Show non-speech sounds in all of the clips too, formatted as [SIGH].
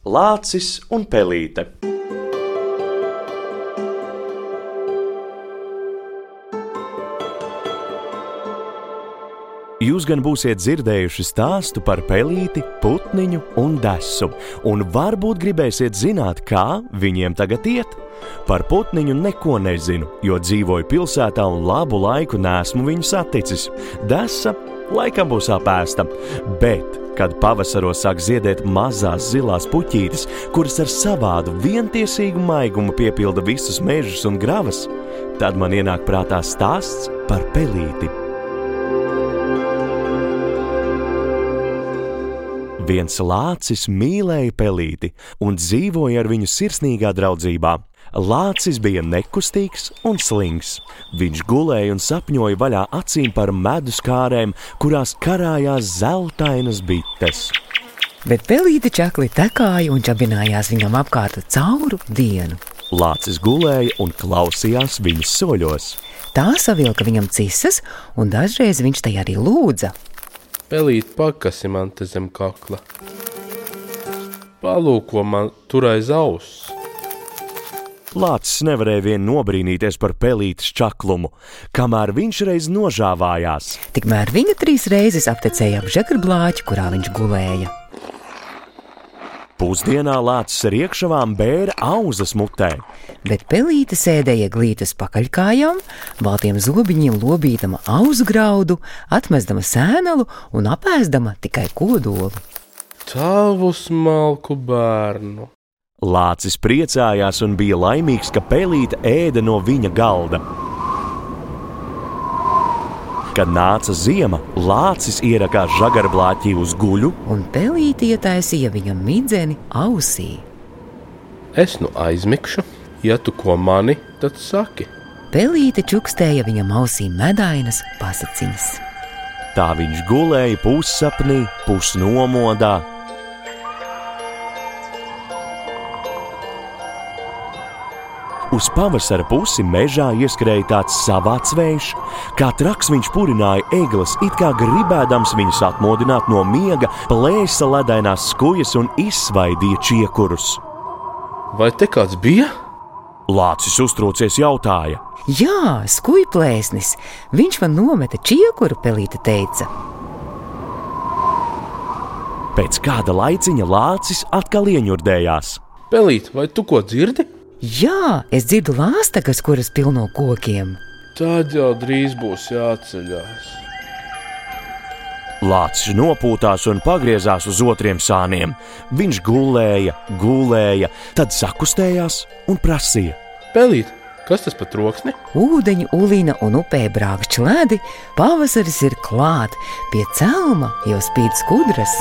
Lācis un pelīte. Jūs gan būsiet dzirdējuši stāstu par pelīti, putniņu un desu, un varbūt gribēsiet zināt, kā viņiem tagad iet. Par putniņu neko nezinu, jo dzīvoju pilsētā un labu laiku nesmu viņu saticis. Desa laikam būs apēsta, bet, kad pavasaros sāk ziedēt mazās zilās puķītes, kuras ar savādu vientiesīgu maigumu piepilda visus mežus un gravas, tad man ienāk prātā stāsts par pelīti. Viens lācis mīlēja pelīti un dzīvoja ar viņu sirsnīgā draudzībā. Lācis bija nekustīgs un slings. Viņš gulēja un sapņoja vaļā acīm par medus kārēm, kurās karājās zeltainas bites. Bet pelīte čakli tekāja un čabinājās viņam apkārt cauru dienu. Lācis gulēja un klausījās viņas soļos. Tā savilka viņam cisas, un dažreiz viņš tai arī lūdza. Pelīt pakasi man te zem kakla. Palūko man tur aiz auss. Lācis nevarēja vien nobrīnīties par pelītes čaklumu, kamēr viņš reiz nožāvājās. Tikmēr viņa trīs reizes aptecēja ap žakarblāķi, kurā viņš gulēja. Pusdienā lācis ar iekšavām bēra auzas mutē. Bet pelīte sēdēja glītas pakaļkājām, baltiem zobiņiem lobīdama auzu graudu, atmestama sēnelu un apēstama tikai kodolu. Tavu smalku bērnu! Lācis priecājās un bija laimīgs, ka pelīte ēda no viņa galda. Kad nāca ziema, lācis ierakās žagarblāķī uz guļu, Un pelīte ietaisīja viņam midzeni ausī. Es nu aizmigšu, ja tu ko mani, tad saki. Pelīte čukstēja viņam ausī medainas pasaciņas. tā viņš gulēja pussapnī, pusnomodā. Uz pavasara pusi mežā ieskrēja tāds savāds vējš, kā traks viņš purināja eglis, it kā gribēdams viņus atmodināt no miega, plēsa ledainās skujas un izsvaidīja čiekurus. Vai te kāds bija? Lācis uztraucies jautāja. Jā, skūpstēsnis, viņš man nometa čiekuru, pelīte teica. Pēc kāda laiciņa lācis atkal ieņurdējās. Pelīt, vai tu ko dzirdi? Jā, es dzirdu lāstekas, kuras pilno kokiem. Tad jau drīz būs jāceļās. Lācis nopūtās un pagriezās uz otriem sāniem. Viņš gulēja, gulēja, tad sakustējās un prasīja. Pelīt, kas tas par troksni? Ūdeņi ulīna un upē brākšķi ledi, pavasaris ir klāt, pie celma jau spīd skudras.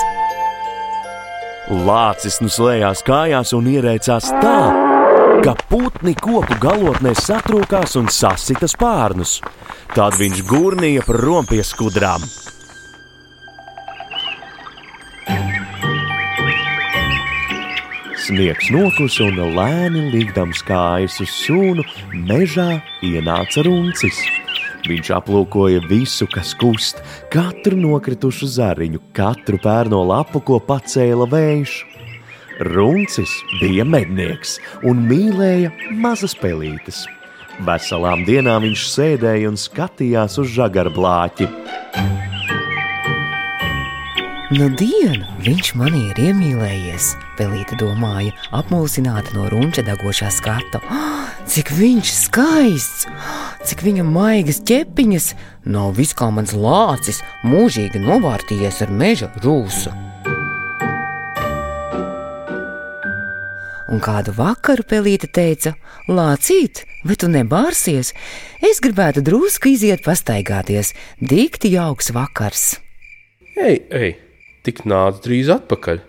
Lācis nu slēdzās kājās un ierēcās tā, ka putni koku galotnē satrūkās un sasita spārnus. Tad viņš gurnīja prom pie skudrām. Sniegs noklusa un lēni līgdams kājas uz sūnu, mežā ienāca runcis. Viņš aplūkoja visu, kas kust, katru nokritušu zariņu, katru pērno lapu, ko pacēla vējš. Runcis bija mednieks un mīlēja mazas pelītes. Veselām dienām viņš sēdēja un skatījās uz žagarblāķi. Nu, dienu viņš manī ir iemīlējies, Pelīte domāja, apmulsināta no runča degošā skata. [GASPS] Cik viņš skaists, [GASPS] cik viņam maigas ķepiņas, nav viss kā mans lācis, mūžīgi novārtījies ar meža rūsu. Un kādu vakaru pelīte teica: Lācīt, vai tu nebārsies? Es gribētu drusku iziet pastaigāties, dikti jauks vakars. Ej, ej, tik nāc drīz atpakaļ.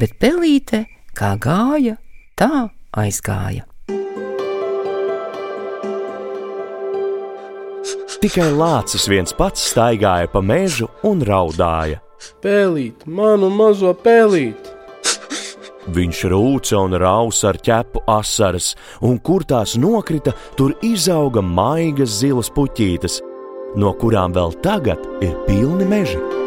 Bet pelīte, kā gāja, tā aizgāja. Tikai lācis viens pats staigāja pa mežu un raudāja. Pēlīt, manu mazo pēlīt! Viņš rūca un rausa ar ķepu asaras, un kur tās nokrita, tur izauga maigas zilas puķītes, no kurām vēl tagad ir pilni meži.